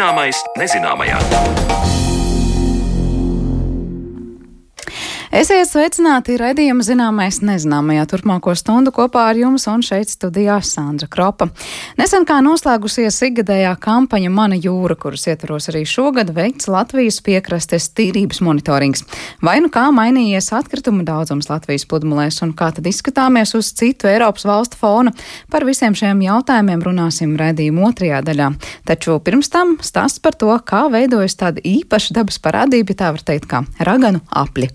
Zināmais nezināmajā. Esiet sveicināti raidījuma zināmais nezināmajā turpmāko stundu kopā ar jums un šeit studijā Sandra Kropa. Nesen kā noslēgusies ikgadējā kampaņa Mana jūra, kuras ietvaros arī šogad veikts Latvijas piekrastes tīrības monitorings. Vai nu kā mainījies atkritumu daudzums Latvijas pludmalēs un kā tad izskatāmies uz citu Eiropas valstu fona? Par visiem šiem jautājumiem runāsim raidījuma otrajā daļā. Taču pirms tam stāsts par to, kā veidojas tāda īpaša dabas parādība, ja tā var teikt, kā raganu apli.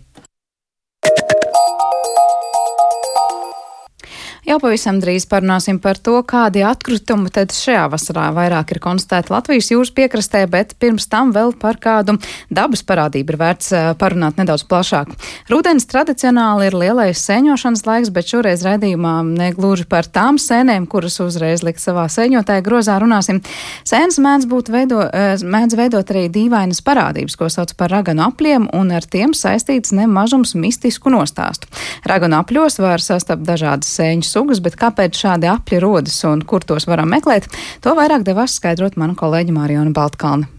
Jau pavisam drīz parunāsim par to, kādi atkritumi tad šajā vasarā vairāk ir konstatēti Latvijas jūras piekrastē, bet pirms tam vēl par kādu dabas parādību ir vērts parunāt nedaudz plašāk. Rudens tradicionāli ir lielais sēņošanas laiks, bet šoreiz raidījumā negluži par tām sēnēm, kuras uzreiz likt savā sēņotāja grozā runāsim. Sēnes mēdz, veido, mēdz veidot arī dīvainas parādības, ko sauc par raganu apliem, un ar tiem saistīts nemažums mistisku nostāstu. Raganu apļos var sastapt dažādas sēņas sugas, bet kāpēc šādi apļi rodas un kur tos varam meklēt, to vairāk devās skaidrot mana kolēģa Mārijona Baltkalna.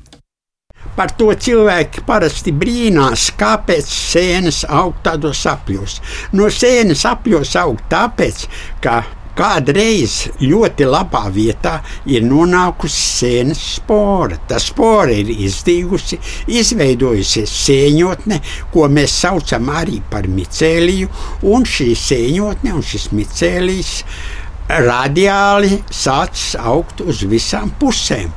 Par to cilvēki parasti brīnās, kāpēc sēnes aug tādos apļos. No sēnes apļos aug tāpēc, ka Kādreiz ļoti labā vietā ir nonākusi sēnes spora. Tā spora ir izdīgusi, izveidojusies sēņotne, ko mēs saucam arī par micēliju, un šī sēņotne un šis micēlijs radiāli sācis augt uz visām pusēm.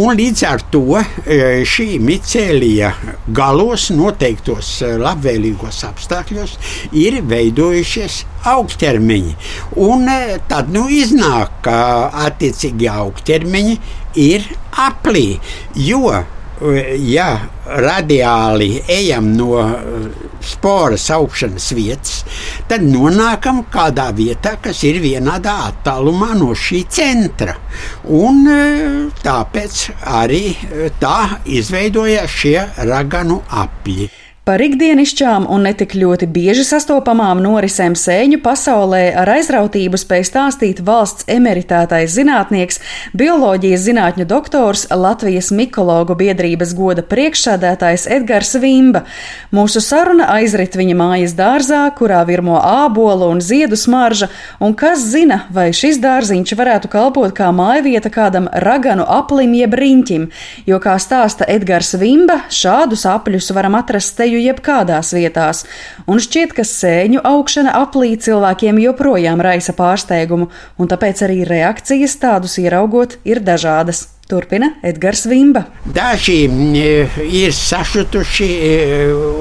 Un līdz ar to e, šī micēlija galos noteiktos e, labvēlīgos apstākļos ir veidojušies augstermiņi. Un e, tad nu iznāk, ka attiecīgi augtermiņi ir aplī, jo ja radiāli ejam no eh, sporas augšanas vietas, tad nonākam kādā vietā, kas ir vienādā attālumā no šī centra. Un eh, tāpēc arī eh, tā izveidojās šie raganu apļi. Par ikdienišķām un netik ļoti bieži sastopamām norisēm sēņu pasaulē ar aizrautību spēj stāstīt valsts emeritētais zinātnieks, bioloģijas zinātņu doktors, Latvijas mikologu biedrības goda priekšsādētājs Edgars Vimba. Mūsu saruna aizrit viņa mājas dārzā, kurā virmo ābolu un ziedu smarža, un kas zina, vai šis dārziņš varētu kalpot kā mājvieta kādam raganu aplim jeb riņķim, jo, kā stāsta Edgars Vimba, šādus apļus varam atrast te sēju jebkādās vietās, un šķiet, ka sēņu augšana aplī cilvēkiem joprojām raisa pārsteigumu, un tāpēc arī reakcijas tādus ieraugot ir dažādas. Turpina Edgars Vimba. Daži e, ir sašutuši e,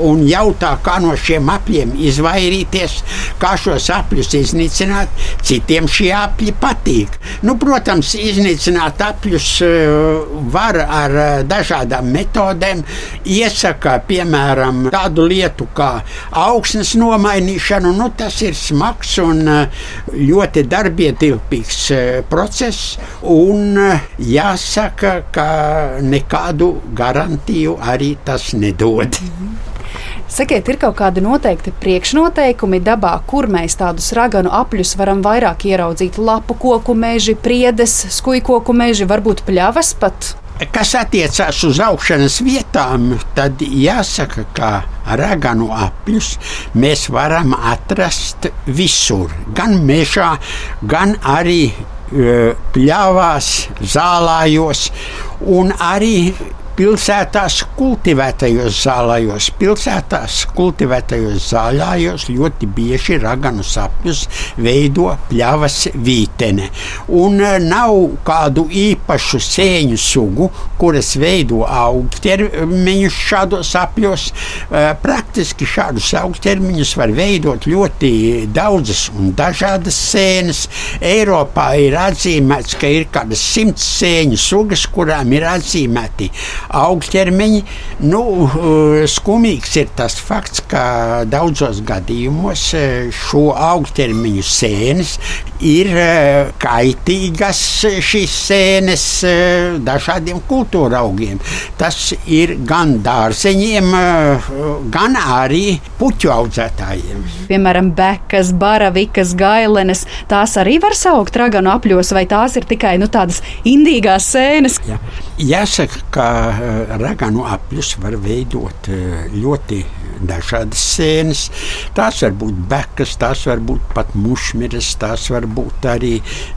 un jautā, kā no šiem apļiem izvairīties, kā šos apļus iznīcināt. Citiem šie apļi patīk. Nu, protams, iznīcināt apļus e, var ar dažādām metodēm. Iesaka, piemēram, tādu lietu kā augsnes nomainīšanu. Nu, tas ir smags un ļoti darbietilpīgs process. Un, jās, jāsaka, ka nekādu garantiju arī tas nedod. Sakiet, ir kaut kādi noteikti priekšnoteikumi dabā, kur mēs tādus raganu apļus varam vairāk ieraudzīt? Lapu koku meži, priedes, skujkoku meži, varbūt pļavas pat. Kas attiecās uz augšanas vietām, tad jāsaka, ka raganu apļus mēs varam atrast visur. Gan mežā, gan arī pļāvās, zālājos un arī pilsētās kultivētajos zālājos, pilsētās kultivētajos zālājos ļoti bieži raganu sapņus veido pļavas vītene. Un e, nav kādu īpašu sēņu sugu, kuras veido augtermiņus šādos apļos. E, praktiski šādus augtermiņus var veidot ļoti daudzas un dažādas sēnes. Eiropā ir atzīmēts, ka ir kādas simts sēņu sugas, kurām ir atzīmēti augstermiņi. Nu, eh, skumīgs ir tas fakts, ka daudzos gadījumos eh, šo augstermiņu sēnes ir eh, kaitīgas šīs sēnes dažādiem kultūra augiem. Tas ir gan dārzeņiem, gan arī puķu audzētājiem. Piemēram, bekas, baravikas, gailenes. Tās arī var saukt raganu apļos, vai tās ir tikai nu, tādas indīgās sēnes? Ja. Jāsaka, ka raganu apļus var veidot ļoti dažādas sēnes. Tās var būt bekas, tās var būt pat mušmiras, tās var būt arī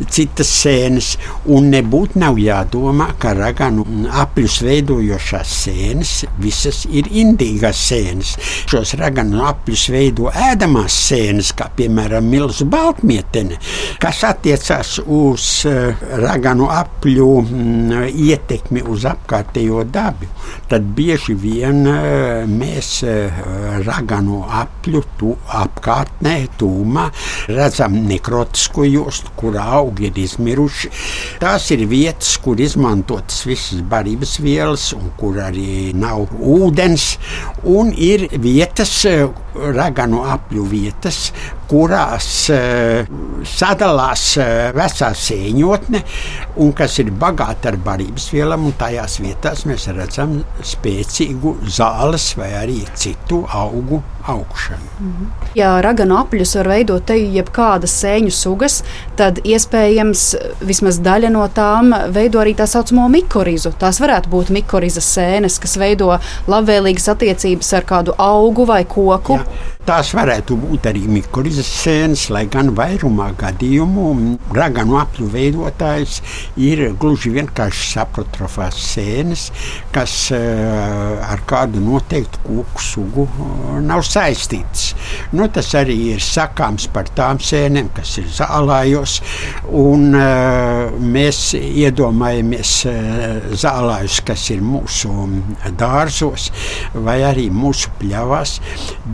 citas sēnes. Un nebūtu nav jādomā, ka raganu apļus veidojošās sēnes visas ir indīgās sēnes. Šos raganu apļus veido ēdamās sēnes, kā piemēram milzu baltmietene, kas attiecās uz uh, raganu apļu mm, ietekmi uz apkārtējo dabu. Tad bieži vien uh, mēs uh, raganu apļu tu, apkārtnē, tūmā, redzam nekrotisko jostu, kur augi ir izmiruši. Tās ir vietas, kur izmantotas visas barības vielas un kur arī nav ūdens. Un ir vietas, raganu apļu vietas, kurās uh, sadalās uh, vecā sēņotne, un kas ir bagāta ar barības vielām. Tajās vietās mēs redzam spēcīgu zāles vai arī citu augu augšanu. Mhm. Ja raganu apļus var veidot te jebkādas sēņu sugas, tad iespējams vismaz daļa no tām veido arī tā saucamo mikorizu. Tās varētu būt mikorizas sēnes, kas veido labvēlīgas attiecības ar kādu augu vai koku. Jā. Tās varētu būt arī mikrofons sēnes, lai gan vairumā gadījumu raganu apļu veidotājs ir gluži vienkārši saprotrofās sēnes, kas uh, ar kādu noteiktu koku sugu uh, nav saistītas. Nu, tas arī ir sakāms par tām sēnēm, kas ir zālājos, un uh, mēs iedomājamies zālājus, kas ir mūsu dārzos vai arī mūsu pļavās,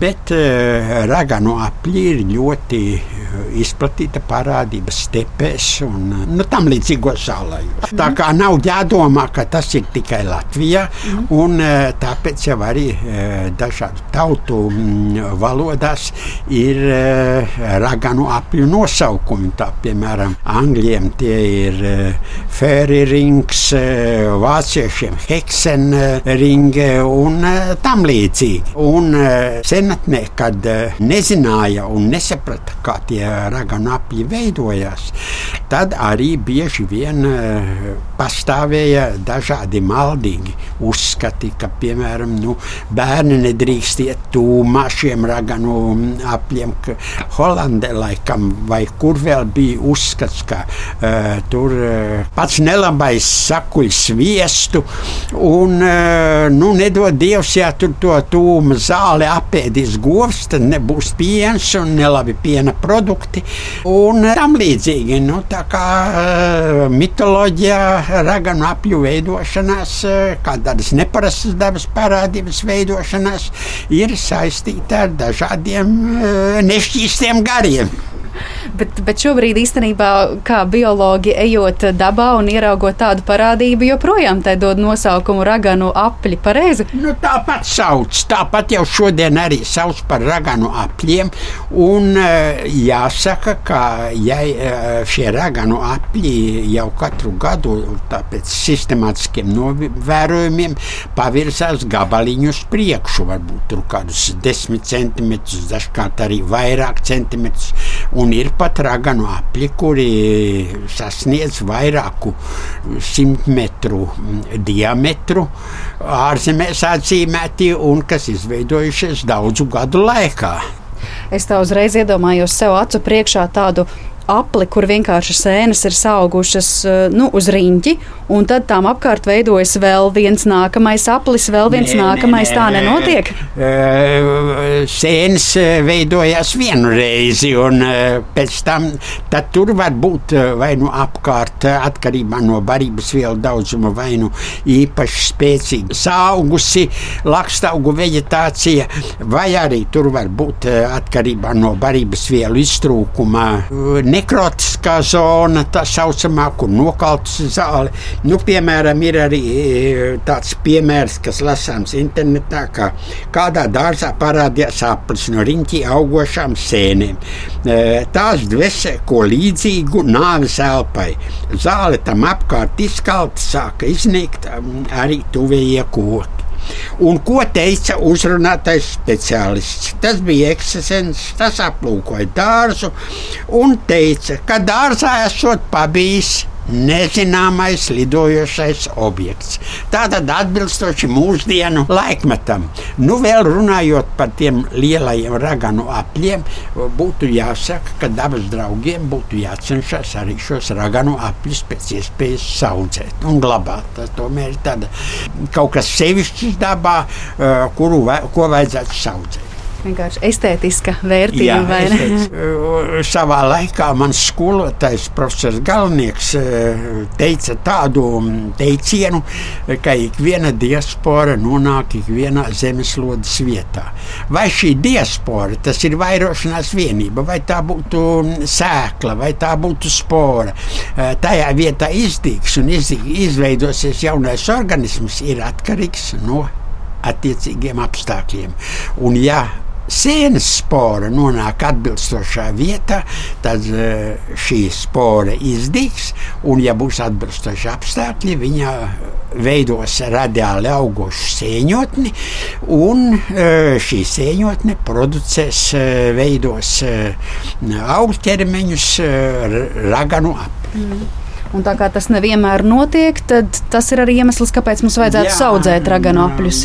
bet raganu apli ir ļoti eh, izplatīta parādība stepēs un eh, nu, tam līdzīgos zālējos. Tā kā nav jādomā, ka tas ir tikai Latvijā, un eh, tāpēc jau arī dažādu tautu mm, valodās ir raganu apļu nosaukumi. Tā, piemēram, angļiem tie ir fairy rings, vāciešiem heksenringe un tam līdzīgi. Un senatnē, kad nezināja un nesaprata, kā tie raganu apļi veidojās, tad arī bieži vien eh, pastāvēja dažādi maldīgi uzskati, ka, piemēram, nu, bērni nedrīkst iet tūmā šiem raganu apļiem. Holandē laikam vai kur vēl bija uzskats, ka uh, tur uh, pats nelabais sakuļ sviestu un, uh, nu, nedod Dievs, ja tur to tūma zāli apēdīs govs, tad nebūs piens un nelabi piena produkti un tam līdzīgi. Nu, tā kā uh, mitoloģijā raganu apļu veidošanās, uh, kā tādas neparastas dabas parādības veidošanās, ir saistīta ar dažādiem uh, nešķīstiem gariem. Bet, bet šobrīd īstenībā, kā biologi, ejot dabā un ieraugot tādu parādību, joprojām tai dod nosaukumu raganu apli. Pareizi? Nu, tāpat sauc, tāpat jau šodien arī sauc par raganu apļiem. Un eh, jāsaka, ka ja eh, šie raganu apļi jau katru gadu pēc sistemātiskiem novērojumiem pavirzās gabaliņu uz priekšu, varbūt tur kādus desmit centimetrus, dažkārt arī vairāk centimetrus. Un ir pat raganu apli, kuri sasniedz vairāku simt metru diametru, ārzemēs atzīmēti un kas izveidojušies daudzu gadu laikā. Es tā uzreiz iedomājos sev acu priekšā tādu apli, kur vienkārši sēnes ir augušas eh, nu, uz riņķi, un tad tam apkārt veidojas vēl viens nākamais aplis, vēl viens nē, nākamais. Nē, nē. Tā nenotiek. Sēnes veidojas vienu reizi, un pēc tam tur var būt vai nu apkārt, atkarībā no barības vielu daudzuma, vai nu īpaši spēcīgi saugusi lakstaugu vegetācija, vai arī tur var būt atkarībā no barības vielu iztrūkuma nekrotiskā zona, tā saucamā, kur nokaltas zāle. Nu, piemēram, ir arī e, tāds piemērs, kas lasāms internetā, ka kādā dārzā parādījās aplis no riņķī augošām sēnēm. E, tās dvēsē ko līdzīgu nāves elpai. Zāle tam apkārt izkalta, sāka iznīkt arī tuvējie koki. Un ko teica uzrunātais speciālists? Tas bija ekscents, tas aplūkoja dārzu un teica, ka dārzā esot pabijis nezināmais lidojošais objekts. Tātad atbilstoši mūsdienu laikmetam. Nu, vēl runājot par tiem lielajiem raganu apļiem, būtu jāsaka, ka dabas draugiem būtu jācenšas arī šos raganu apļus pēc iespējas saudzēt un glabāt. Tas tomēr ir tāda, kaut kas sevišķs dabā, eh, kuru, ko vajadzētu saudzēt vienkārši estētiska vērtība. Jā, vai ne? Savā laikā mans skolotājs, profesors Galnieks, teica tādu teicienu, ka ikviena diaspora nonāk ikvienā zemeslodes vietā. Vai šī diaspora, tas ir vairošanās vienība, vai tā būtu sēkla, vai tā būtu spora, tajā vietā izdīgs un izveidosies jaunais organisms, ir atkarīgs no attiecīgiem apstākļiem. Un, ja sēnes spora nonāk atbilstošā vietā, tad eh, šī spora izdīgs, un, ja būs atbilstoši apstākļi, viņa veidos radiāli augošu sēņotni, un eh, šī sēņotne producēs, eh, veidos augļķermeņus, raganu apli. Mm. Un tā kā tas nevienmēr notiek, tad tas ir arī iemesls, kāpēc mums vajadzētu jā, audzēt raganu apļus.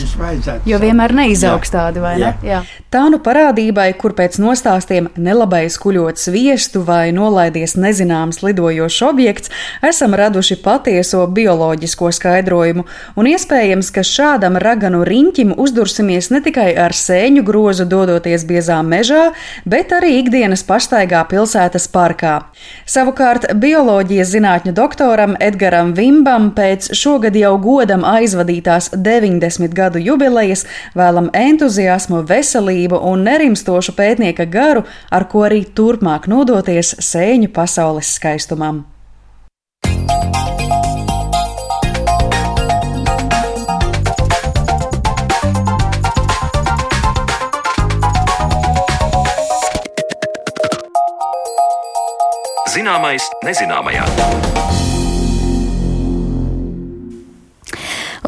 Jo vienmēr neizaugs jā, tādi, vai jā. ne? Jā. Tā nu parādībai, kur pēc nostāstiem nelabais kuļot sviestu vai nolaidies nezināms lidojošs objekts, esam raduši patieso bioloģisko skaidrojumu, un iespējams, ka šādam raganu riņķim uzdursimies ne tikai ar sēņu grozu dodoties biezā mežā, bet arī ikdienas pastaigā pilsētas parkā. Savukārt bioloģijas zinātņu doktoram Edgaram Vimbam pēc šogad jau godam aizvadītās 90 gadu jubilejas vēlam entuziasmu, veselību un nerimstošu pētnieka garu, ar ko arī turpmāk nodoties sēņu pasaules skaistumam. Zināmais nezināmajā.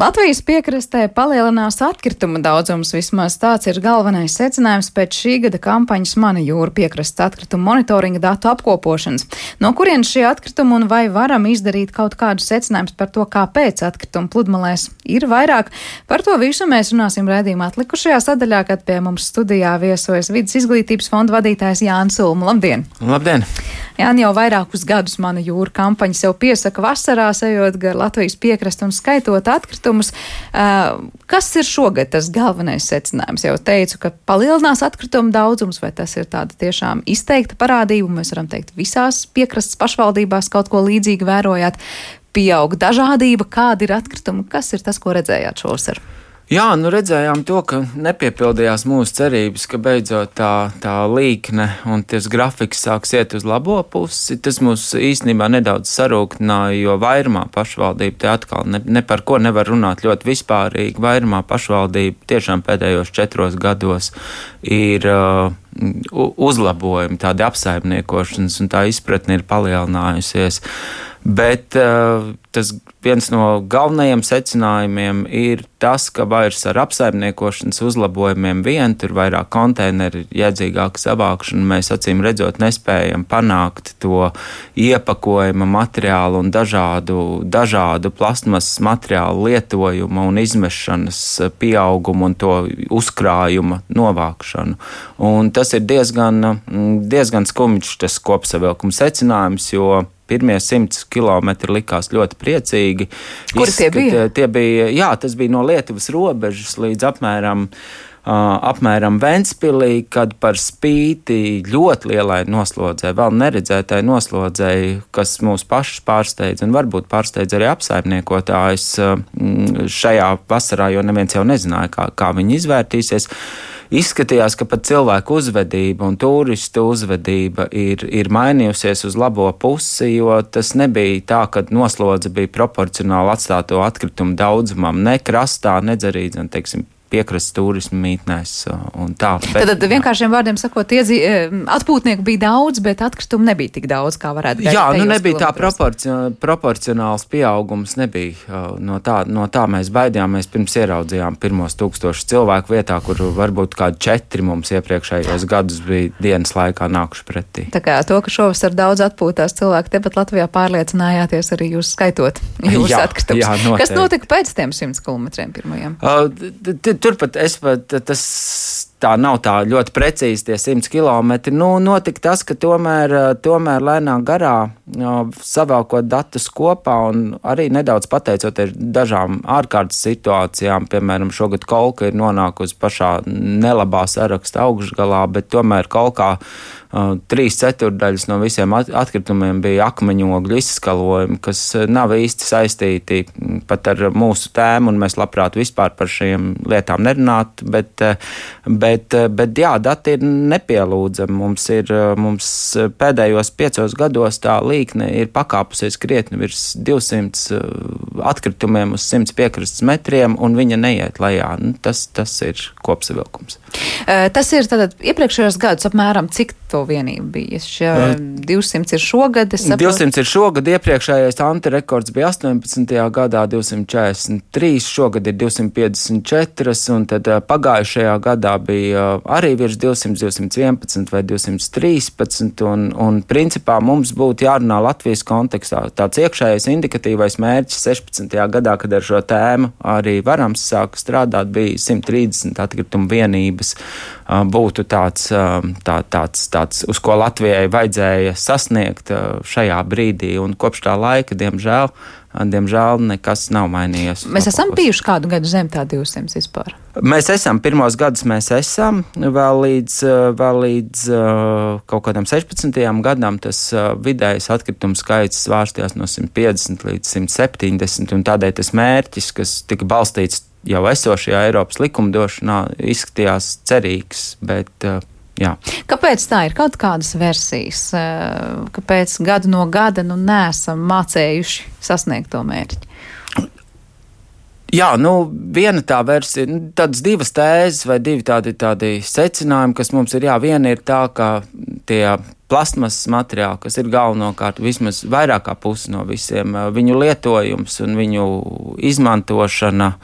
Latvijas piekrastē palielinās atkrituma daudzums. Vismaz tāds ir galvenais secinājums pēc šī gada kampaņas Mana jūra piekrastes atkrituma monitoringa datu apkopošanas. No kurienes šie atkritumi un vai varam izdarīt kaut kādus secinājumus par to, kāpēc atkrituma pludmalēs ir vairāk? Par to visu mēs runāsim redzījumā atlikušajā sadaļā, kad pie mums studijā viesojas vidas izglītības fonda vadītājs Jānis Ulma. Labdien! Labdien! Jāni jau vairākus gadus Mana jūra kampaņa sev piesaka vasarā, ejot gar Latvijas piekrastu un skaitot atkritumu atkritumus. Kas ir šogad tas galvenais secinājums? Jau teicu, ka palielinās atkritumu daudzums, vai tas ir tāda tiešām izteikta parādība? Mēs varam teikt, visās piekrastes pašvaldībās kaut ko līdzīgu vērojāt. Pieaug dažādība, kāda ir atkrituma, kas ir tas, ko redzējāt šovasar? Jā, nu redzējām to, ka nepiepildījās mūsu cerības, ka beidzot tā, tā līkne un tas grafiks sāks iet uz labo pusi. Tas mūs īstenībā nedaudz sarūktināja, jo vairumā pašvaldība te atkal ne, ne par ko nevar runāt ļoti vispārīgi. Vairumā pašvaldība tiešām pēdējos četros gados ir uh, uzlabojumi, tādi apsaimniekošanas un tā izpratne ir palielinājusies. Bet uh, tas viens no galvenajiem secinājumiem ir tas, ka vairs ar apsaimniekošanas uzlabojumiem vien tur vairāk konteineru, jēdzīgāka savākšana, mēs acīm redzot nespējam panākt to iepakojuma materiālu un dažādu, dažādu plasmasas materiālu lietojumu un izmešanas pieaugumu un to uzkrājuma novākšanu. Un tas ir diezgan, diezgan skumjš tas kopsavilkums secinājums, jo Pirmie simts kilometri likās ļoti priecīgi. Kur tie bija? Tie bija, jā, tas bija no Lietuvas robežas līdz apmēram. Uh, apmēram Ventspīlī, kad par spīti ļoti lielai noslodzē, vēl neredzētai noslodzēji, kas mūs pašus pārsteidz un varbūt pārsteidz arī apsaimniekotājs uh, šajā vasarā, jo neviens jau nezināja, kā, kā viņi izvērtīsies. Uh, izskatījās, ka pat cilvēku uzvedība un turistu uzvedība ir, ir mainījusies uz labo pusi, jo tas nebija tā, ka noslodze bija proporcionāli atstāto atkritumu daudzumam, ne krastā, ne arī, teiksim, piekrastes turismu mītnēs tā. Bet, tad, tad vienkāršiem vārdiem sakot, iedzi, atpūtnieku bija daudz, bet atkritumu nebija tik daudz, kā varētu būt. Jā, nu nebija tā proporci proporcionāls pieaugums, nebija. No tā, no tā mēs baidījāmies pirms ieraudzījām pirmos tūkstošus cilvēku vietā, kur varbūt kādi četri mums iepriekšējos gadus bija dienas laikā nākuši pretī. Tā kā to, ka šovasar daudz atpūtās cilvēki tepat Latvijā pārliecinājāties arī jūs skaitot jūsu atkritumus. Kas notika pēc tiem simts kilometriem pirmajiem? Uh, turpat es pat tas tā nav tā ļoti precīzi tie 100 km. Nu, notika tas, ka tomēr, tomēr lēnā garā savākot datus kopā un arī nedaudz pateicoties dažām ārkārtas situācijām, piemēram, šogad kolka ir nonākusi pašā nelabā saraksta augšgalā, bet tomēr kolkā uh, trīs ceturdaļas no visiem atkritumiem bija akmeņogļu izskalojumi, kas nav īsti saistīti pat ar mūsu tēmu, un mēs labprāt vispār par šīm lietām nerunātu, bet, bet Bet, eh, bet jā, dati ir nepielūdzami. Mums ir eh, mums pēdējos piecos gados tā līkne ir pakāpusies krietni virs 200 eh, atkritumiem uz 100 piekrastes metriem, un viņa neiet lejā. Nu, tas, tas ir kopsavilkums. Tas ir tātad iepriekšējos gadus apmēram cik to vienību bija? Šie 200 ir šogad. 200 ir šogad, iepriekšējais antirekords bija 18. gadā 243, šogad ir 254, un tad pagājušajā gadā bija bija arī virs 200, 211 vai 213. Un, un principā mums būtu jārunā Latvijas kontekstā. Tāds iekšējais indikatīvais mērķis 16. gadā, kad ar šo tēmu arī varam sākt strādāt, bija 130 atkritumu vienības. Būtu tāds, tā, tāds, tāds, uz ko Latvijai vajadzēja sasniegt šajā brīdī, un kopš tā laika, diemžēl, diemžēl nekas nav mainījies. Mēs esam bijuši kādu gadu zem tā 200 vispār. Mēs esam, pirmos gadus mēs esam, vēl līdz, vēl līdz kaut kādam 16. gadam tas vidējais atkritumu skaits svārstījās no 150 līdz 170, un tādēļ tas mērķis, kas tika balstīts jau esošajā Eiropas likumdošanā, izskatījās cerīgs, bet Jā. Kāpēc tā ir? Kaut kādas versijas, kāpēc gadu no gada nu nesam mācējuši sasniegt to mērķi? Jā, nu, viena tā versija, nu, tādas divas tēzes vai divi tādi, tādi secinājumi, kas mums ir, jā, viena ir tā, ka tie plasmasas materiāli, kas ir galvenokārt vismaz vairāk kā pusi no visiem, viņu lietojums un viņu izmantošana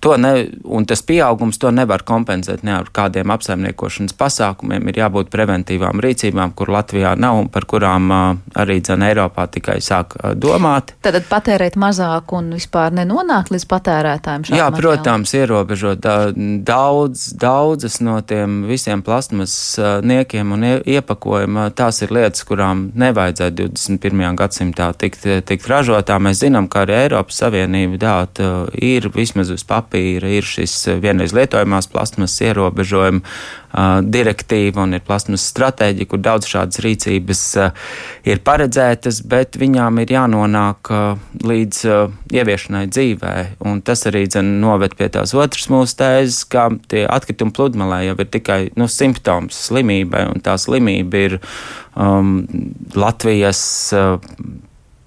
To ne, un tas pieaugums to nevar kompensēt ne ar kādiem apsaimniekošanas pasākumiem. Ir jābūt preventīvām rīcībām, kur Latvijā nav un par kurām arī dzene Eiropā tikai sāk domāt. Tad patērēt mazāk un vispār nenonākt līdz patērētājiem. Jā, materiāli. protams, ierobežot daudz, daudzas no tiem visiem plasmas niekiem un iepakojumiem. Tās ir lietas, kurām nevajadzētu 21. gadsimtā tikt, tikt ražotā. Mēs zinām, ka arī Eiropas Savienība dāt ir vismaz uz papīra ir šis vienreiz lietojamās plasmas ierobežojuma uh, direktīva un ir plasmas stratēģija, kur daudz šādas rīcības uh, ir paredzētas, bet viņām ir jānonāk uh, līdz ieviešanai dzīvē. Un tas arī dzen, noved pie tās otras mūsu tēzes, ka tie atkritumi pludmalē jau ir tikai nu, simptoms slimībai, un tā slimība ir um, Latvijas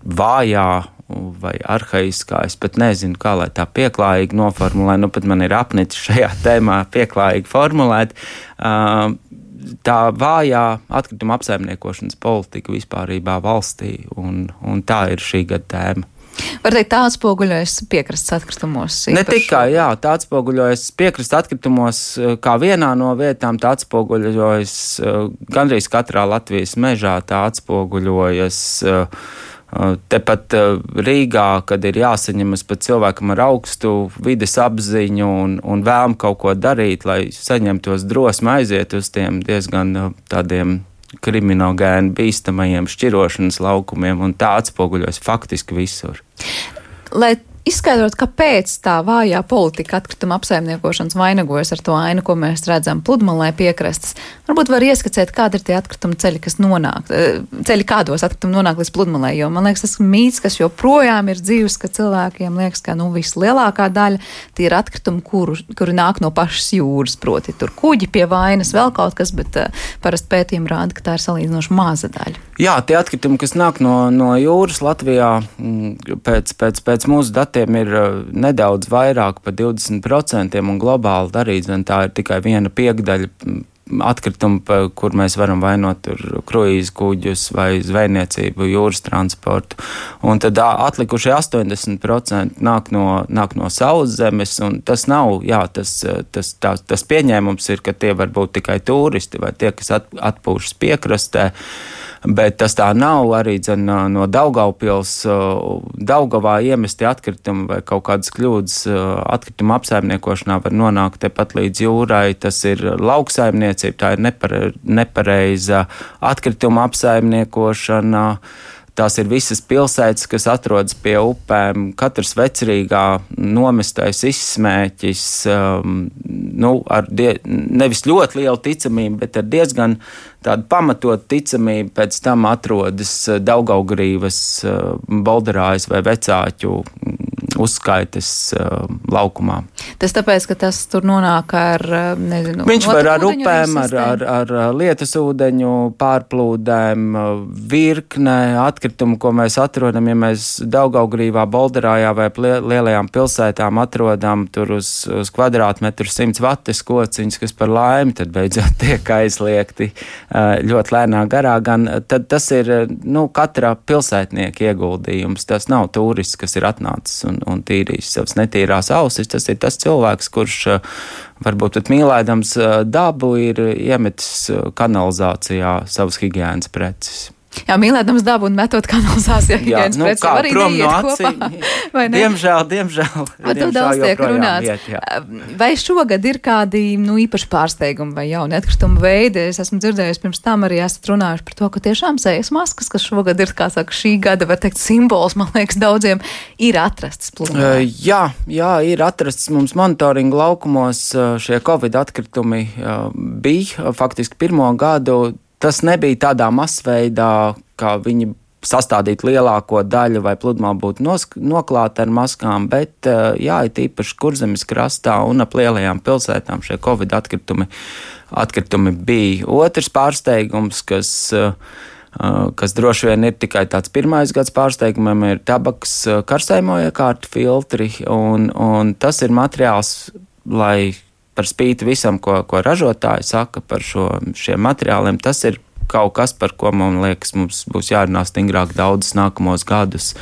vājā vai arhaiskā. Es pat nezinu, kā lai tā pieklājīgi noformulē. Nu, pat man ir apnicis šajā tēmā pieklājīgi formulēt. Tā vājā atkrituma apsaimniekošanas politika vispārībā valstī, un, un tā ir šī gada tēma. Var teikt, tā atspoguļojas piekrastes atkritumos. Ne tikai, jā, tā atspoguļojas piekrastes atkritumos, kā vienā no vietām, tā atspoguļojas gandrīz katrā Latvijas mežā, tā atspoguļojas uh, Tepat Rīgā, kad ir jāsaņemas pat cilvēkam ar augstu vides apziņu un, un vēlmu kaut ko darīt, lai saņemtos drosmi aiziet uz tiem diezgan tādiem kriminogēni bīstamajiem šķirošanas laukumiem, un tā atspoguļojas faktiski visur. Lai izskaidrot, kāpēc tā vājā politika atkrituma apsaimniekošanas vainagojas ar to ainu, ko mēs redzam pludmalē piekrastes. Varbūt var ieskicēt, kādi ir tie atkrituma ceļi, kas nonāk, eh, ceļi kādos atkritumi nonāk līdz pludmalē, jo man liekas, tas mīts, kas joprojām ir dzīves, ka cilvēkiem liekas, ka nu vislielākā daļa tie ir atkritumi, kuru, kuri nāk no pašas jūras, proti tur kuģi pie vainas, vēl kaut kas, bet uh, parasti pētījumi rāda, ka tā ir salīdzinoši maza daļa. Jā, tie atkritumi, kas nāk no, no jūras Latvijā, mm, pēc, pēc, pēc mūsu datiem, datiem ir nedaudz vairāk par 20%, un globāli arī tā ir tikai viena piekdaļa atkritumi, kur mēs varam vainot kruīzu kuģus vai zvejniecību, jūras transportu. Un tad atlikušie 80% nāk no, nāk no saules zemes, un tas nav, jā, tas, tas, tā, tas pieņēmums ir, ka tie var būt tikai turisti vai tie, kas at, atpūšas piekrastē. Bet tas tā nav arī dzen, no Daugaupils, Daugavā iemesti atkritumi vai kaut kādas kļūdas atkrituma apsaimniekošanā var nonākt tepat līdz jūrai. Tas ir lauksaimniecība, tā ir nepare, nepareiza atkrituma apsaimniekošana. Tās ir visas pilsētas, kas atrodas pie upēm. Katrs vecerīgā nomestais izsmēķis, um, nu, ar die, nevis ļoti lielu ticamību, bet ar diezgan tādu pamatotu ticamību pēc tam atrodas Daugaugrīvas, uh, Bolderājas vai Vecāķu uzskaites uh, laukumā. Tas tāpēc, ka tas tur nonāk ar, uh, nezinu, Viņš var ar upēm, ar, ar, ar lietus ūdeņu pārplūdēm, virknē atkritumu, ko mēs atrodam, ja mēs Daugaugrīvā, Bolderājā vai lielajām pilsētām atrodam tur uz, uz kvadrātmetru 100 vates kociņus, kas par laimi tad beidzot tiek aizliegti ļoti lēnā garā, gan tad tas ir, nu, katra pilsētnieka ieguldījums. Tas nav turists, kas ir atnācis un, un tīrīs savas netīrās ausis. Tas ir tas cilvēks, kurš eh, varbūt pat mīlēdams eh, dabu ir iemetis eh, kanalizācijā savas higiēnas preces. Jā, mīlēdams dabu un metot kanalizācijā higienas nu, preces, arī prom no acīm. Vai ne? Diemžēl, diemžēl. Par to daudz tiek runāts. Iet, jā. vai šogad ir kādi, nu, īpaši pārsteigumi vai jauni atkritumu veidi? Es esmu dzirdējis pirms tam arī esat runājuši par to, ka tiešām sejas maskas, kas šogad ir, kā saka, šī gada, var teikt, simbols, man liekas, daudziem ir atrasts plūmā. Uh, jā, jā, ir atrasts mums monitoringa laukumos šie Covid atkritumi uh, bija faktiski pirmo gadu tas nebija tādā masveidā, kā viņi sastādīt lielāko daļu vai pludmā būtu noklāta ar maskām, bet eh, jā, it īpaši kurzemes krastā un ap lielajām pilsētām šie covid atkritumi, atkritumi bija. Otrs pārsteigums, kas, eh, kas droši vien ir tikai tāds pirmais gads pārsteigumiem, ir tabaks eh, karsēmo iekārtu filtri, un, un tas ir materiāls, lai par spīti visam, ko, ko ražotāji saka par šo, šiem materiāliem, tas ir kaut kas, par ko man liekas, mums būs jārunā stingrāk daudzus nākamos gadus,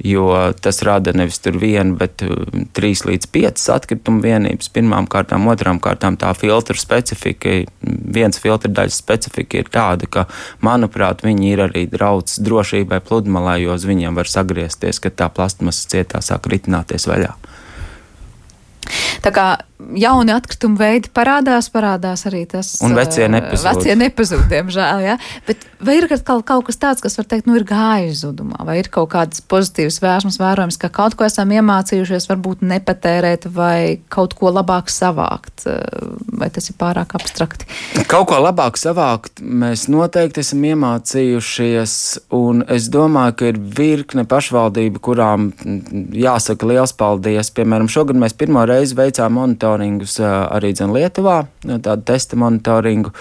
jo tas rada nevis tur vienu, bet uh, trīs līdz piecas atkritumu vienības. Pirmām kārtām, otrām kārtām tā filtra specifika, viens filtra daļas specifika ir tāda, ka, manuprāt, viņi ir arī drauds drošībai pludmalē, jo uz viņiem var sagriezties, kad tā plastmasas cietā sāk ritināties vaļā. Tā kā jauni atkritumu veidi parādās, parādās arī tas. Un vecie nepazūd. Vecie nepazūd, diemžēl, jā. Bet vai ir kaut, kaut kas tāds, kas var teikt, nu ir gājis zudumā, vai ir kaut kādas pozitīvas vērsmas vērojams, ka kaut ko esam iemācījušies, varbūt nepatērēt vai kaut ko labāk savākt, vai tas ir pārāk abstrakti? Kaut ko labāk savākt mēs noteikti esam iemācījušies, un es domāju, ka ir virkne pašvaldību, kurām jāsaka liels paldies. Piemēram, šogad mēs pirmo reizi veicām monitoringus arī dzen Lietuvā, tādu testa monitoringu.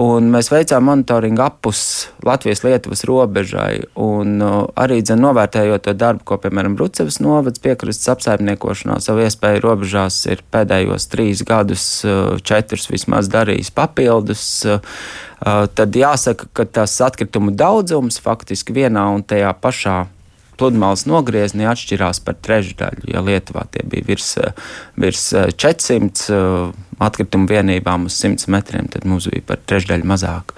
Un mēs veicām monitoringu apus Latvijas-Lietuvas robežai. Un, uh, arī dzen, novērtējot to darbu, ko, piemēram, Brucevas novads piekrastes apsaimniekošanā savu iespēju robežās ir pēdējos trīs gadus, uh, četrus vismaz darījis papildus, uh, tad jāsaka, ka tas atkritumu daudzums faktiski vienā un tajā pašā pludmales nogriezienī atšķirās par trešdaļu. Ja Lietuvā tie bija virs, virs 400 atkritumu vienībām uz 100 metriem, tad mums bija par trešdaļu mazāk.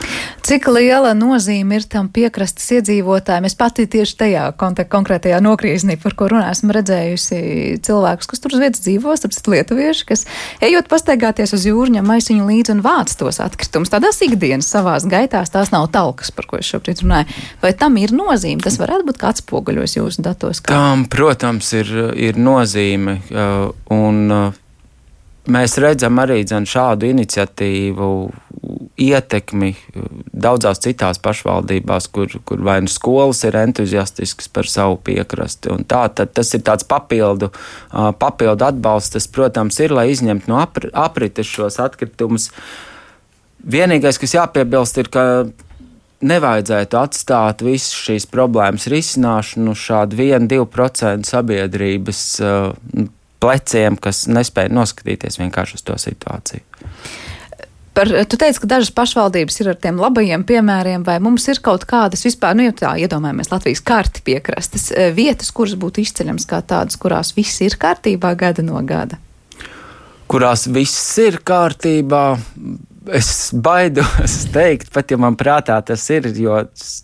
Cik liela nozīme ir tam piekrastes iedzīvotājiem? Es pati tieši tajā konkrētajā nokrieznī, par ko runāju, esmu redzējusi cilvēkus, kas tur uz vietas dzīvo, starp lietuvieši, kas ejot pastaigāties uz jūru, ņem maisiņu līdzi un vāc tos atkritumus. Tādās ikdienas savās gaitās tās nav talkas, par ko es šobrīd runāju. Vai tam ir nozīme? Tas varētu būt kāds poguļos jūsu datos. Kā? Tam, protams, ir, ir nozīme. Uh, un, uh, mēs redzam arī dzen, šādu iniciatīvu ietekmi daudzās citās pašvaldībās, kur, kur vai nu skolas ir entuziastiskas par savu piekrasti. Tā, tas ir tāds papildu, papildu atbalsts, tas, protams, ir, lai izņemtu no aprites šos atkritumus. Vienīgais, kas jāpiebilst, ir, ka nevajadzētu atstāt visu šīs problēmas risināšanu šādu 1-2% sabiedrības uh, pleciem, kas nespēja noskatīties vienkārši uz to situāciju. Par, tu teici, ka dažas pašvaldības ir ar tiem labajiem piemēriem, vai mums ir kaut kādas vispār, nu, ja tā iedomājamies Latvijas karti piekrastes eh, vietas, kuras būtu izceļams kā tādas, kurās viss ir kārtībā gada no gada? Kurās viss ir kārtībā, es baidos teikt, pat ja man prātā tas ir, jo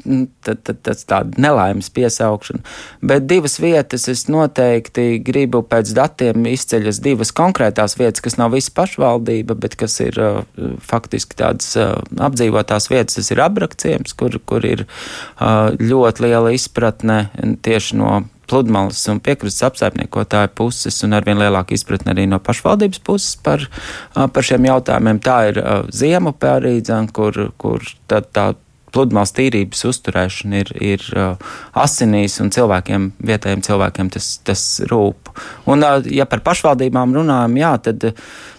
nu, tas tāda nelaimes piesaukšana. Bet divas vietas es noteikti gribu pēc datiem izceļas divas konkrētās vietas, kas nav visa pašvaldība, bet kas ir uh, faktiski tādas uh, apdzīvotās vietas. Tas ir abrakciems, kur, kur ir uh, ļoti liela izpratne tieši no pludmales un piekrastes apsaimniekotāju puses, un arvien lielāka izpratne arī no pašvaldības puses par, par šiem jautājumiem. Tā ir ziemupē arī, kur, kur tā, tā pludmales tīrības uzturēšana ir, ir asinīs, un cilvēkiem, vietējiem cilvēkiem tas, tas rūp. Un, ja par pašvaldībām runājam, jā, tad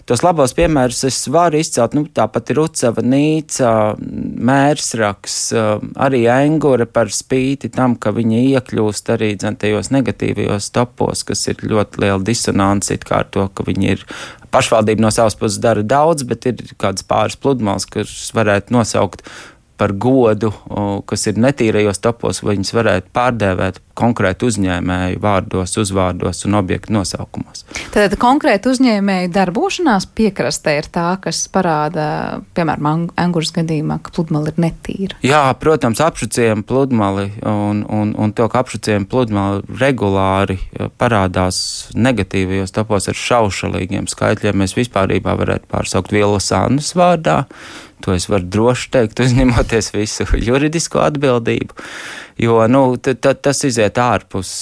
tos labos piemērus es varu izcelt. Nu, tāpat ir Ucava, Nīca, Mērsraks, arī Engure par spīti tam, ka viņi iekļūst arī tajos negatīvajos topos, kas ir ļoti liela disonance ar to, ka viņi ir pašvaldība no savas puses dara daudz, bet ir kādas pāris pludmales, kuras varētu nosaukt par godu, kas ir netīrajos topos, vai viņas varētu pārdēvēt konkrētu uzņēmēju vārdos, uzvārdos un objektu nosaukumos. Tad konkrēti uzņēmēju darbošanās piekrastē ir tā, kas parāda, piemēram, angurs gadījumā, ka pludmale ir netīra. Jā, protams, apšucējiem pludmali un, un, un to, ka apšucējiem pludmali regulāri parādās negatīvajos topos ar šaušalīgiem skaitļiem, mēs vispārībā varētu pārsaukt vielas Annas vārdā. To es varu droši teikt, uzņemoties visu juridisko atbildību. Jo nu, t, t, tas iziet ārpus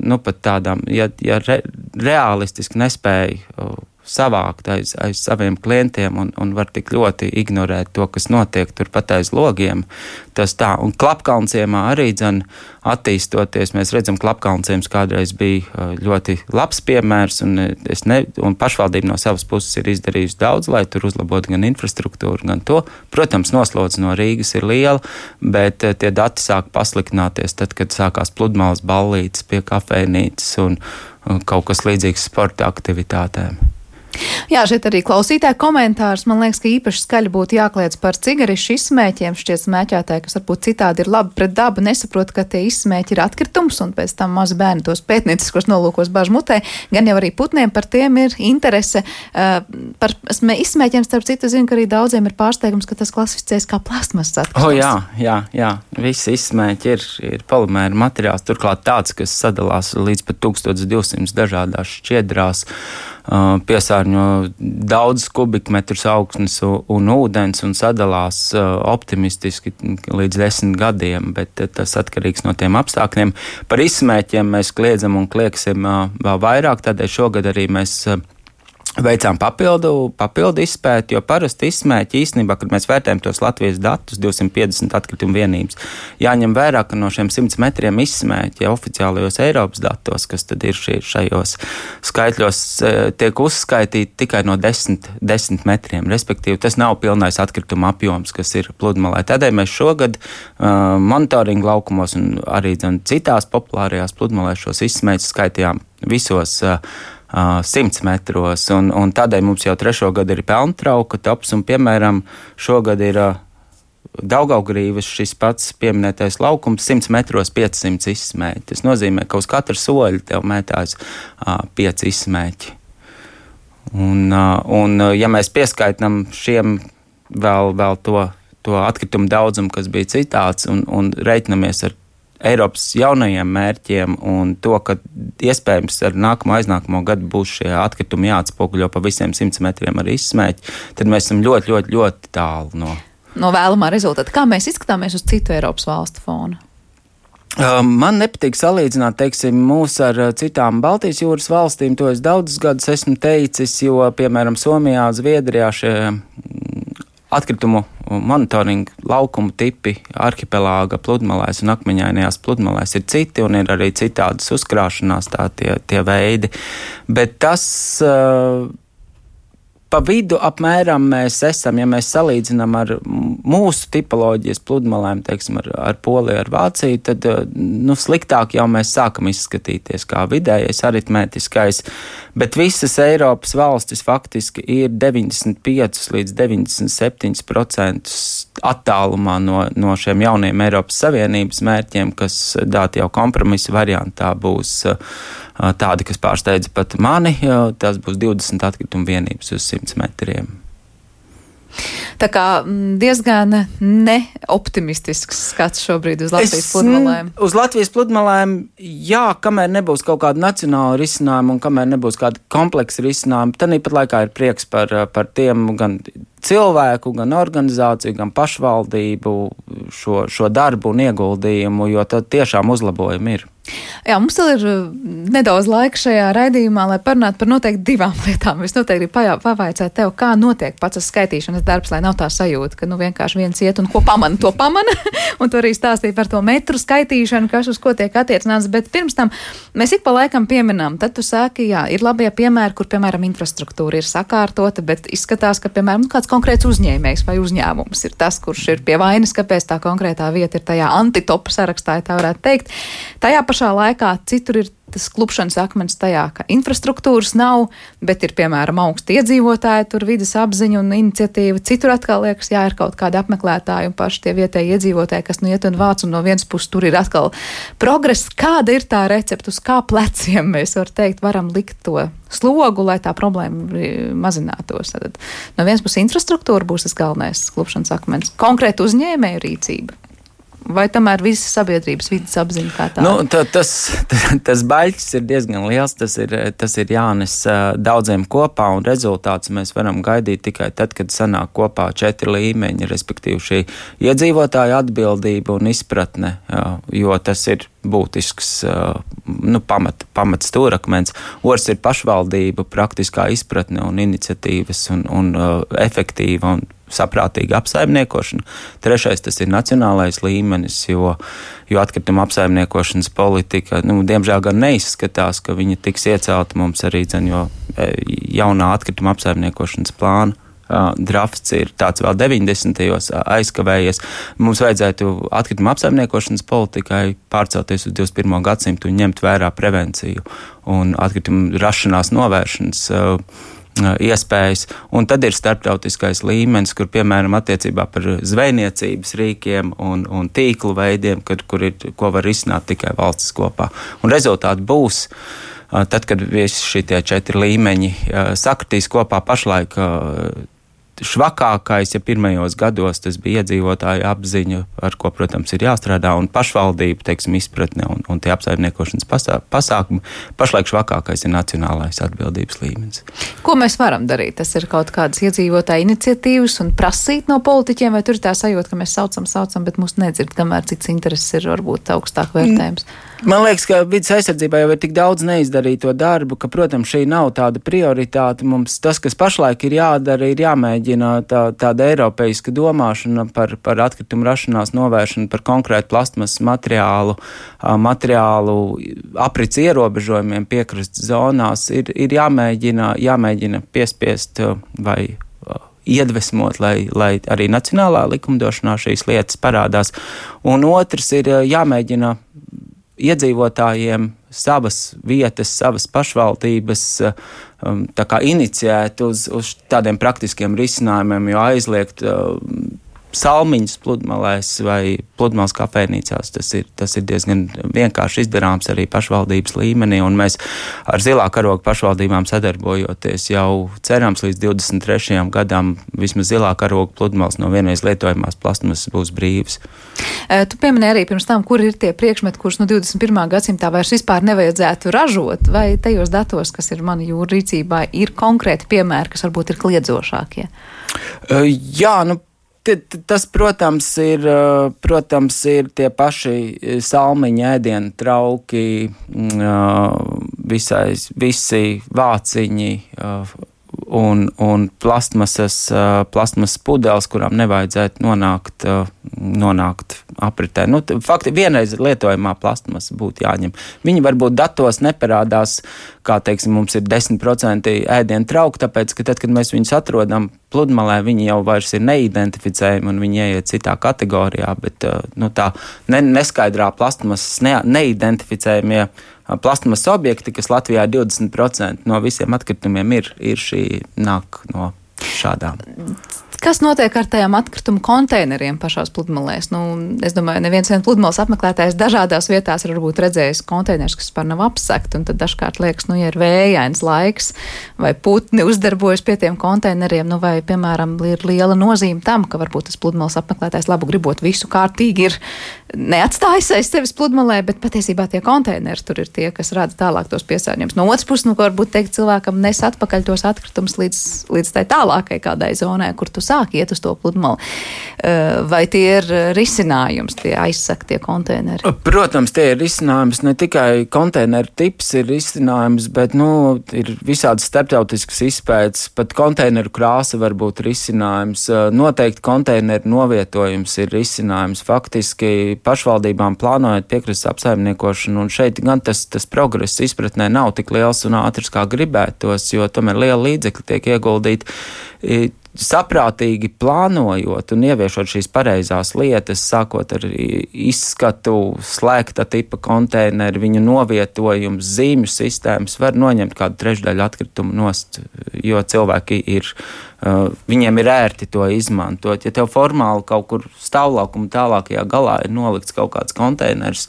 nu, tādām, ja, ja re, realistiski nespēja savākt aiz, aiz saviem klientiem un, un var tik ļoti ignorēt to, kas notiek turpat aiz logiem. Tas tā, un klapkalnciemā arī dzen attīstoties, mēs redzam, klapkalnciems kādreiz bija ļoti labs piemērs, un, ne, un pašvaldība no savas puses ir izdarījusi daudz, lai tur uzlabotu gan infrastruktūru, gan to. Protams, noslodze no Rīgas ir liela, bet tie dati sāk pasliktināties tad, kad sākās pludmales ballītes pie kafejnīcas un kaut kas līdzīgs sporta aktivitātēm. Jā, šeit arī klausītāja komentārs. Man liekas, ka īpaši skaļi būtu jākliedz par cigarišu izsmēķiem. Šķiet, smēķētāji, kas varbūt citādi ir labi pret dabu, nesaprot, ka tie izsmēķi ir atkritums, un pēc tam mazi bērni tos pētnieciskos nolūkos bāž mutē. Gan jau arī putniem par tiem ir interese. Uh, par izsmēķiem, starp citu, zinu, ka arī daudziem ir pārsteigums, ka tas klasificēs kā plasmasas atkritums. Oh, jā, jā, jā. Visi izsmēķi ir, ir polimēra materiāls, turklāt tāds, kas sadalās līdz pat 1200 dažādās šķiedrās. Piesārņo daudz kubikmetrus augstnes un ūdens un sadalās optimistiski līdz desmit gadiem, bet tas atkarīgs no tiem apstākļiem. Par izsmēķiem mēs kliedzam un klieksim vēl vairāk, tādēļ šogad arī mēs Veicām papildu, papildu izpēti, jo parasti izsmēķi īstenībā, kad mēs vērtējam tos Latvijas datus, 250 atkritumu vienības, jāņem vērā, ka no šiem 100 metriem izsmēķi ja oficiālajos Eiropas datos, kas tad ir šie, šajos skaitļos, e, tiek uzskaitīti tikai no 10, 10 metriem. Respektīvi, tas nav pilnais atkrituma apjoms, kas ir pludmalē. Tādēļ mēs šogad uh, monitoringa laukumos un arī dzen, citās populārajās pludmalēs šos izsmēķus skaitījām visos. Uh, 100 metros. Un, un tādēļ mums jau trešo gadu ir pelntrauka tops, un piemēram šogad ir Daugaugrīvas šis pats pieminētais laukums 100 metros 500 izsmēķi. Tas nozīmē, ka uz katru soļu tev mētās 5 izsmēķi. Un, un ja mēs pieskaitām šiem vēl, vēl to, to atkritumu daudzumu, kas bija citāds, un, un reiķinamies ar Eiropas jaunajiem mērķiem un to, ka iespējams ar nākamo aiznākamo gadu būs šie atkritumi jāatspoguļo pa visiem simts metriem ar izsmēķi, tad mēs esam ļoti, ļoti, ļoti tālu no. No vēlamā rezultāta. Kā mēs izskatāmies uz citu Eiropas valstu fona? Man nepatīk salīdzināt, teiksim, mūs ar citām Baltijas jūras valstīm. To es daudzus gadus esmu teicis, jo, piemēram, Somijā, Zviedrijā šie atkritumu monitoringa laukumu tipi arhipelāga pludmalēs un akmeņainajās pludmalēs ir citi un ir arī citādas uzkrāšanās tā tie, tie veidi. Bet tas uh, pa vidu apmēram mēs esam, ja mēs salīdzinām ar mūsu tipoloģijas pludmalēm, teiksim, ar, ar Poliju, ar Vāciju, tad nu, sliktāk jau mēs sākam izskatīties kā vidējais aritmētiskais, bet visas Eiropas valstis faktiski ir 95 līdz 97% attālumā no, no šiem jauniem Eiropas Savienības mērķiem, kas dāti jau kompromisa variantā būs tādi, kas pārsteidza pat mani. Tas būs 20 atkritumu vienības uz 100 metriem. Tā kā diezgan neoptimistisks skats šobrīd uz Latvijas es, pludmalēm. Uz Latvijas pludmalēm, jā, kamēr nebūs kaut kāda nacionāla risinājuma un kamēr nebūs kāda kompleksa risinājuma, tad īpat laikā ir prieks par, par tiem gan cilvēku, gan organizāciju, gan pašvaldību šo, šo darbu un ieguldījumu, jo tad tiešām uzlabojumi ir. Jā, mums ir uh, nedaudz laika šajā raidījumā, lai parunātu par noteikti divām lietām. Es noteikti gribu pavaicāt tev, kā notiek pats skaitīšanas darbs, lai nav tā sajūta, ka nu vienkārši viens iet un ko pamana, to pamana. un tu arī stāstīji par to metru skaitīšanu, kas uz ko tiek attiecināts. Bet pirms tam mēs ik pa laikam pieminām, tad tu sāki, jā, ir labie piemēri, kur, piemēram, infrastruktūra ir sakārtota, bet izskatās, ka, piemēram, nu, kāds konkrēts uzņēmējs vai uzņēmums ir tas, kurš ir pie vainas, kāpēc tā konkrētā vieta ir tajā antitopa sarakstā, ja tā varētu teikt. Tajā pašā laikā citur ir tas klupšanas akmens tajā, ka infrastruktūras nav, bet ir, piemēram, augsti iedzīvotāji, tur vidas apziņa un iniciatīva. Citur atkal liekas, jā, ir kaut kādi apmeklētāji un paši tie vietēji iedzīvotāji, kas nu iet un vāc, un no vienas puses tur ir atkal progress. Kāda ir tā recepte, uz kā pleciem mēs varam teikt, varam likt to slogu, lai tā problēma mazinātos? Tad no vienas puses infrastruktūra būs tas galvenais klupšanas akmens, konkrēta uzņēmēju rīcība vai tomēr visa sabiedrības vidas apziņa kā tāda? Nu, tā, tas, tas baļķis ir diezgan liels, tas ir, tas ir jānes daudziem kopā, un rezultāts mēs varam gaidīt tikai tad, kad sanāk kopā četri līmeņi, respektīvi šī iedzīvotāja atbildība un izpratne, jo tas ir būtisks nu, pamat, pamat stūrakmens. Otrs ir pašvaldība, praktiskā izpratne un iniciatīvas un, un efektīva un saprātīga apsaimniekošana. Trešais tas ir nacionālais līmenis, jo, jo atkrituma apsaimniekošanas politika, nu, diemžēl, gan neizskatās, ka viņa tiks iecelta mums arī dzen, jo e, jaunā atkrituma apsaimniekošanas plāna. Drafts ir tāds vēl 90. gados aizkavējies. Mums vajadzētu atkrituma apsaimniekošanas politikai pārcelties uz 21. gadsimtu un ņemt vērā prevenciju un atkritumu rašanās novēršanas. Uh, iespējas. Un tad ir starptautiskais līmenis, kur piemēram attiecībā par zvejniecības rīkiem un, un tīklu veidiem, kad, kur ir, ko var izsnākt tikai valsts kopā. Un rezultāti būs. Tad, kad visi šie četri līmeņi sakritīs kopā, pašlaik švakākais, ja pirmajos gados tas bija iedzīvotāju apziņa, ar ko, protams, ir jāstrādā, un pašvaldību teiksim, izpratne un, un tie apsaimniekošanas pasā, pasākumi. Pašlaik švakākais ir nacionālais atbildības līmenis. Ko mēs varam darīt? Tas ir kaut kādas iedzīvotāju iniciatīvas un prasīt no politiķiem, vai tur ir tā sajūta, ka mēs saucam, saucam, bet mūs nedzird, kamēr cits intereses ir varbūt augstāk vērtējums. Mm. Man liekas, ka vidas aizsardzībā jau ir tik daudz neizdarīto darbu, ka, protams, šī nav tāda prioritāte. Mums tas, kas pašlaik ir jādara, ir jāmēģina tā, tāda eiropeiska domāšana par, par atkritumu rašanās novēršanu, par konkrētu plasmas materiālu, materiālu aprits ierobežojumiem piekrastes zonās, ir, ir jāmēģina, jāmēģina piespiest vai iedvesmot, lai, lai arī nacionālā likumdošanā šīs lietas parādās. Un otrs ir jāmēģina iedzīvotājiem savas vietas, savas pašvaldības um, inicijēt uz, uz tādiem praktiskiem risinājumiem, jo aizliegt salmiņus pludmalēs vai pludmales kafejnīcās. Tas ir, tas ir diezgan vienkārši izdarāms arī pašvaldības līmenī, un mēs ar zilā karoga pašvaldībām sadarbojoties jau cerams līdz 23. gadam vismaz zilā karoga pludmales no vienreiz lietojamās plasmasas būs brīvas. Tu pieminēji arī pirms tam, kur ir tie priekšmeti, kurus no 21. gadsimtā vairs vispār nevajadzētu ražot, vai tajos datos, kas ir mani jūra rīcībā, ir konkrēti piemēri, kas varbūt ir kliedzošākie? Jā, nu, Tas, protams, ir, protams, ir tie paši salmiņa ēdienu trauki, visai, visi vāciņi, un, un plastmasas, plastmasas pudeles, kurām nevajadzētu nonākt, nonākt apritē. Nu, fakti, vienreiz lietojamā plastmasa būtu jāņem. Viņi varbūt datos neparādās, kā teiksim, mums ir 10% ēdienu trauku, tāpēc, ka tad, kad mēs viņus atrodam pludmalē, viņi jau vairs ir neidentificējami un viņi ieiet citā kategorijā, bet nu, tā ne, neskaidrā plastmasas ne, neidentificējamie plasmas objekti, kas Latvijā 20% no visiem atkritumiem ir, ir šī nāk no šādām. Kas notiek ar tajām atkritumu konteineriem pašās pludmalēs? Nu, es domāju, neviens viens pludmales apmeklētājs dažādās vietās ir redzējis konteinerus, kas par nav apsekti, un tad dažkārt liekas, nu, ja ir vējains laiks vai putni uzdarbojas pie tiem konteineriem, nu, vai, piemēram, ir liela nozīme tam, ka varbūt tas pludmales apmeklētājs labu gribot visu kārtīgi ir neatstājis aiz sevis pludmalē, bet patiesībā tie konteineri tur ir tie, kas rada tālāk tos piesārņojumus. No otras puses, nu, varbūt teikt cilvēkam nes atpakaļ tos atkritumus līdz, līdz tai tālākai kādai zonai, kur tu sāk iet uz to pludmali. Eh, vai tie ir risinājums, tie aizsaktie konteineri? Protams, tie ir risinājums. Ne tikai konteineru tips ir risinājums, bet nu, ir visādas starptautiskas izpētes. Pat konteineru krāsa var būt risinājums. Eh, noteikti konteineru novietojums ir risinājums. Faktiski pašvaldībām plānojot piekrastes apsaimniekošanu, un šeit gan tas, tas progress izpratnē nav tik liels un ātrs, kā gribētos, jo tomēr liela līdzekļa tiek ieguldīti saprātīgi plānojot un ieviešot šīs pareizās lietas, sākot ar izskatu, slēgta tipa konteineru, viņu novietojumu, zīmju sistēmas, var noņemt kādu trešdaļu atkritumu nost, jo cilvēki ir, uh, viņiem ir ērti to izmantot. Ja tev formāli kaut kur stāvlaukuma tālākajā galā ir nolikts kaut kāds konteiners,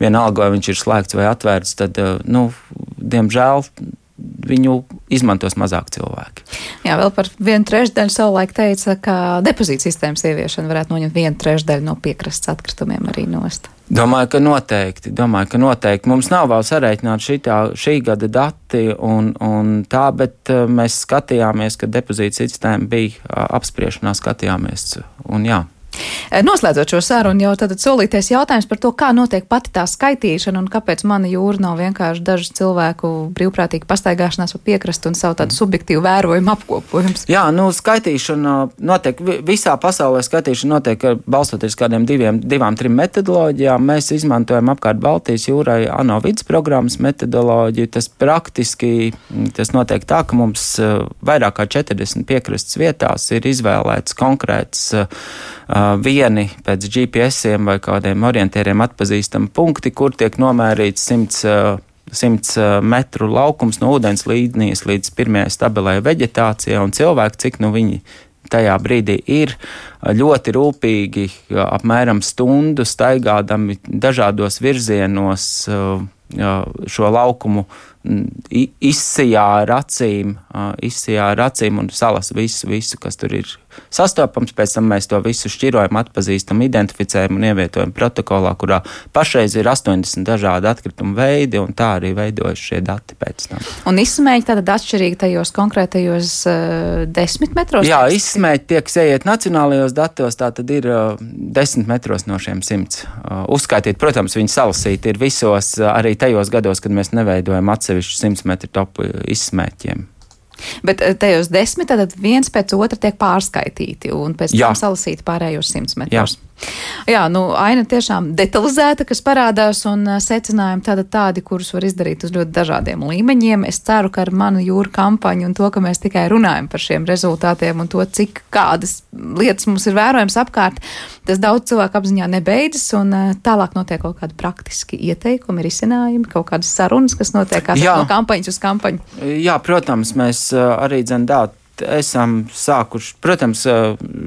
vienalga vai viņš ir slēgts vai atvērts, tad, uh, nu, diemžēl viņu izmantos mazāk cilvēki. Jā, vēl par vienu trešdaļu savulaik teica, ka depozīta sistēmas ieviešana varētu noņemt vienu trešdaļu no piekrastes atkritumiem arī nost. Domāju, ka noteikti. Domāju, ka noteikti. Mums nav vēl sareiķināti šitā, šī gada dati un, un tā, bet uh, mēs skatījāmies, ka depozīta sistēma bija apspriešanā, skatījāmies. Un, jā. Eh, noslēdzot šo sarunu, jau tad solīties jautājums par to, kā notiek pati tā skaitīšana un kāpēc mana jūra nav vienkārši dažu cilvēku brīvprātīgi pastaigāšanās pa piekrastu un savu tādu subjektīvu vērojumu apkopojums. Jā, nu, skaitīšana notiek visā pasaulē. Skaitīšana notiek balstoties kādiem diviem, divām, trim metodoloģijām. Mēs izmantojam apkārt Baltijas jūrai ANO vidas programmas metodoloģiju. Tas praktiski tas notiek tā, ka mums eh, vairāk kā 40 piekrastes vietās ir izvēlēts konkrēts uh, vieni pēc GPS vai kādiem orientieriem atpazīstami punkti, kur tiek nomērīts 100 100 metru laukums no ūdens līnijas līdz pirmajai stabilai veģetācijai, un cilvēki, cik nu viņi tajā brīdī ir ļoti rūpīgi, apmēram stundu staigādami dažādos virzienos šo laukumu izsijā ar acīm, izsijā ar acīm un salas visu, visu, kas tur ir sastopams. Pēc tam mēs to visu šķirojam, atpazīstam, identificējam un ievietojam protokolā, kurā pašreiz ir 80 dažādi atkritumu veidi, un tā arī veidojas šie dati pēc tam. Un izsmēķi tātad atšķirīgi tajos konkrētajos uh, desmit metros? Jā, izsmēķi tiek sējiet nacionālajos datos, tā tad ir uh, desmit metros no šiem simts. Uh, uzskaitiet, protams, viņi salasīti ir visos, uh, arī tajos gados, kad mēs neveidojam atsevišķu simts metru topu izsmēķiem. Bet eh, tajos desmit, tad viens pēc otra tiek pārskaitīti un pēc Jā. tam salasīti pārējos simts metrus. Jā. Nu, aina tiešām detalizēta, kas parādās, un secinājumi tāda tādi, kurus var izdarīt uz ļoti dažādiem līmeņiem. Es ceru, ka ar manu jūru kampaņu un to, ka mēs tikai runājam par šiem rezultātiem un to, cik kādas lietas mums ir vērojams apkārt, tas daudz cilvēku apziņā nebeidzas, un tālāk notiek kaut kādi praktiski ieteikumi, risinājumi, kaut kādas sarunas, kas notiek no kampaņas uz kampaņu. Jā, protams, mēs arī dzendāt esam sākuši, protams,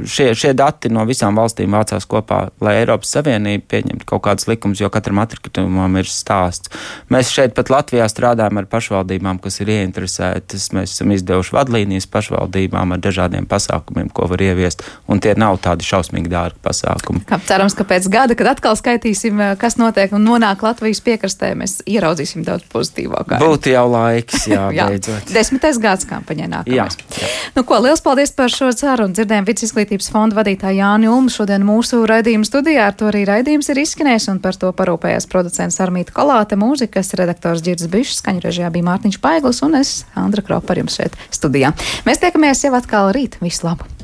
šie, šie dati no visām valstīm vācās kopā, lai Eiropas Savienība pieņemtu kaut kādus likumus, jo katram atkritumam ir stāsts. Mēs šeit pat Latvijā strādājam ar pašvaldībām, kas ir ieinteresētas. Mēs esam izdevuši vadlīnijas pašvaldībām ar dažādiem pasākumiem, ko var ieviest, un tie nav tādi šausmīgi dārgi pasākumi. Kā cerams, ka pēc gada, kad atkal skaitīsim, kas notiek un nonāk Latvijas piekrastē, mēs ieraudzīsim daudz pozitīvāk. Būtu jau laiks, jā, jā. beidzot. Desmitais gads kampaņai nākamais. Jā, jā. Nu, ko, liels paldies par šo sarunu. Dzirdējām vidus izglītības fonda vadītāju Jāni Ulmu šodien mūsu raidījuma studijā. Ar to arī raidījums ir izskanējis un par to parūpējās producents Armīta Kolāte, mūzikas redaktors Girds Bišs, skaņu režijā bija Mārtiņš Paiglis un es, Andra Kropa, ar jums šeit studijā. Mēs tiekamies jau atkal rīt. Visu labu!